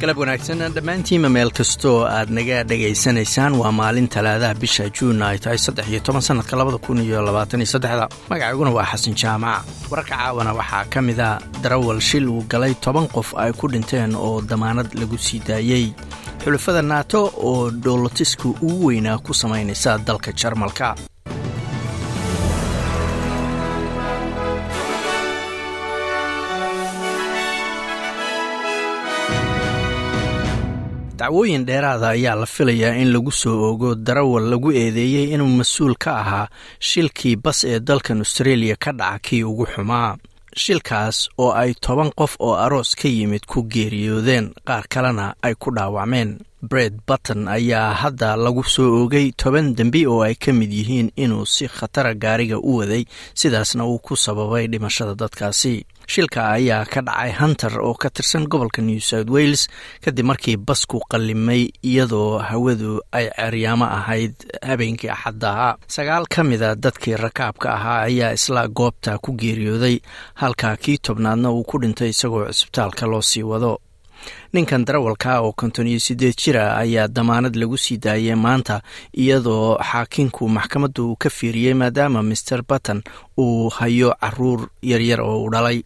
galab wanaagsan dhammaantiinma meel kastoo aad naga dhegaysanaysaan waa maalin talaadaha bisha juun ay tahay saddex iyo toban sannadka labada kun iyo labaatan iyo saddexda. Magacayguna waa xasan jaamac. Wararka caawana waxaa ka mid a darawal shil uu galay toban qof ay ku dhinteen oo damaanad lagu sii daayey xulafada naato oo dhoolotiska ugu weynaa ku samaynaysa dalka jarmalka dacwooyin dheeraada ayaa la filayaa in lagu soo ogo darawal lagu eedeeyey inuu mas'uul ka ahaa shilkii bas ee dalkan australia ka dhaca kii ugu xumaa. Shilkaas oo ay toban qof oo aroos ka yimid ku geeriyoodeen qaar kalena ay ku dhaawacmeen. Bred button ayaa hadda lagu soo ogay toban dembi oo ay ka mid yihiin inuu si khatara gaariga u waday sidaasna uu ku sababay dhimashada dadkaasi shilka ayaa ka dhacay hunter oo ka tirsan gobolka new south wales kadib markii basku qallimay iyadoo hawadu ay ceryaamo ahayd habeenkii axadda. Ahaa sagaal ka mida dadkii rakaabka ahaa ayaa isla goobta ku geeriyooday halka kii tobnaadna uu ku dhintay isagoo cisbitaalka loo sii wado. Ninkan darawalka oo konton iyo siddeed jira ayaa damaanad lagu sii daayay maanta iyadoo xaakinku maxkamadda uu ka fiiriyey maadaama master button uu hayo carruur yaryar oo u dhalay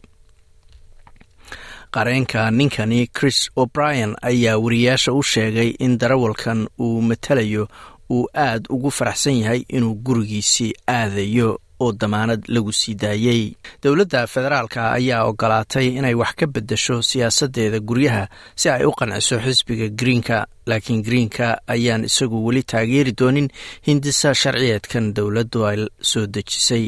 qareenka ninkani chris o'brien ayaa wariyaasha u sheegay in darawalkan uu matalayo uu aad ugu faraxsan yahay inuu gurigiisii aadayo oo damaanad lagu sii daayey. Dowladda federaalka ayaa ogolaatay inay wax ka beddesho siyaasaddeeda guryaha si ay u qanciso xisbiga greenka laakiin greenka ayaan isagu weli taageeri doonin hindisa sharciyeedkan dowladdu ay soo dejisay.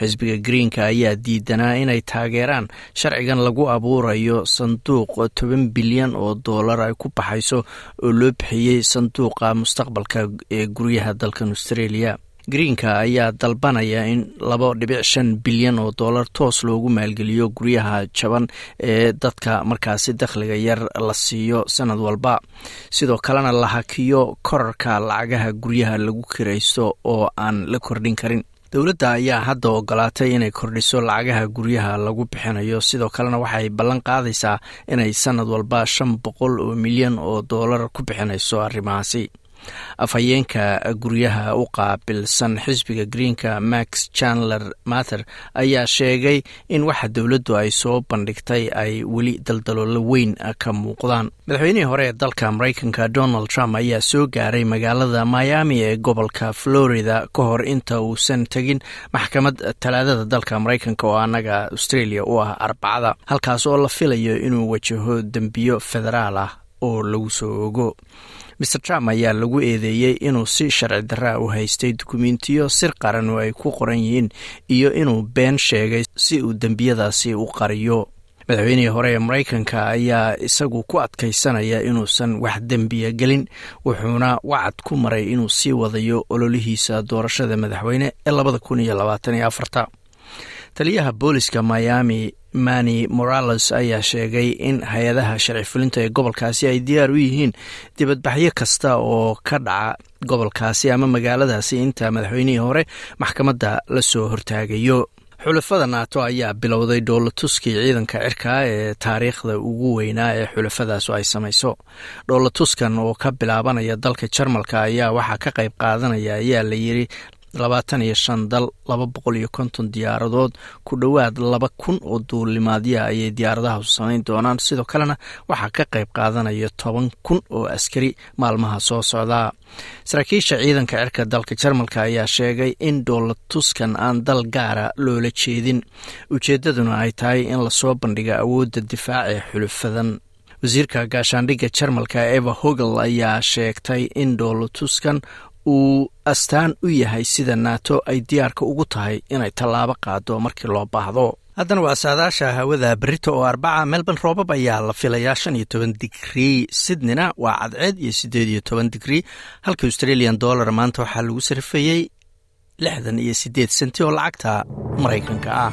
Xisbiga greenka ayaa diidanaa inay taageeraan sharcigan lagu abuurayo sanduuq toban bilyan oo dollar ay ku baxayso oo loo bixiyey sanduuqa mustaqbalka ee guryaha dalkan australia greenka ayaa dalbanaya in laba dhibic shan bilyan oo dollar toos loogu maalgeliyo guryaha jaban ee dadka markaasi dakhliga yar la siiyo sanad walba. Sidoo kalena la hakiyo korarka lacagaha guryaha lagu kiraysto oo aan la kordhin karin. Dowladda ayaa hadda ogolaatay inay kordhiso lacagaha guryaha lagu bixinayo. Sidoo kalena waxay ballan qaadaysaa inay sanad walba shan boqol oo milyan oo dollar ku bixinayso arrimahaasi afhayeenka guryaha u qaabilsan xisbiga greenka max chandler mater ayaa sheegay in waxa dowladdu ay soo bandhigtay ay weli daldaloolo weyn ka muuqdaan. Madaxweynihii hore ee dalka maraykanka donald trump ayaa soo gaaray magaalada miami ee gobolka florida ka hor inta uusan tegin maxkamad talaadada dalka maraykanka oo annaga australia u ah arbacada halkaas oo la filayo inuu wajaho dembiyo federaal ah oo lagu soo ogo. Maer trump ayaa lagu eedeeyey inuu si sharci daraa u haystay dukumentiyo sir qaran oo ay ku qoran yihiin iyo inuu been sheegay si uu dembiyadaasi u qariyo. Madaxweynihii hore ee maraykanka ayaa isagu ku adkaysanaya inuusan wax dembiya gelin wuxuuna wacad ku maray inuu sii wadayo ololihiisa doorashada madaxweyne ee labada kun iyo labaatan iyo afarta taliyaha booliska miami mani morales ayaa sheegay in hay'adaha sharci fulinta ee gobolkaasi ay diyaar u yihiin dibadbaxyo kasta oo ka dhaca gobolkaasi ama magaaladaasi inta madaxweynihii hore maxkamadda la soo hortaagayo. Xulafada naato ayaa bilowday dhoolatuskii ciidanka cirka ee taariikhda ugu weynaa ee xulafadaasu ay samayso. Dhoolatuskan oo ka bilaabanaya dalka jarmalka ayaa waxaa ka qayb qaadanaya ayaa la yiri labaatan iyo shan dal laba boqol iyo konton diyaaradood ku dhowaad laba kun oo duulimaadya ayay diyaaradahasu samayn doonaan. Sidoo kalena waxaa ka qayb qaadanaya toban kun oo askari maalmaha soo socdaa saraakiisha ciidanka cirka dalka jarmalka ayaa sheegay in dhoolatuskan aan dal gaara loola jeedin. Ujeeddaduna ay tahay in la soo bandhiga awoodda difaaca ee xulufadan wasiirka gaashaandhigga jarmalka eva hogel ayaa sheegtay in dhoolatuskan uu astaan u yahay sida naato ay diyaarka ugu tahay inay tallaabo qaado markii loo baahdo. Haddana waa saadaasha hawada berito oo arbaca melbourne roobab ayaa la filayaa shan iyo toban digrii sydneyna waa cadceed iyo siddeed iyo toban digrii halka australian dollar maanta waxaa lagu sarifayey lixdan iyo siddeed senti oo lacagta maraykanka ah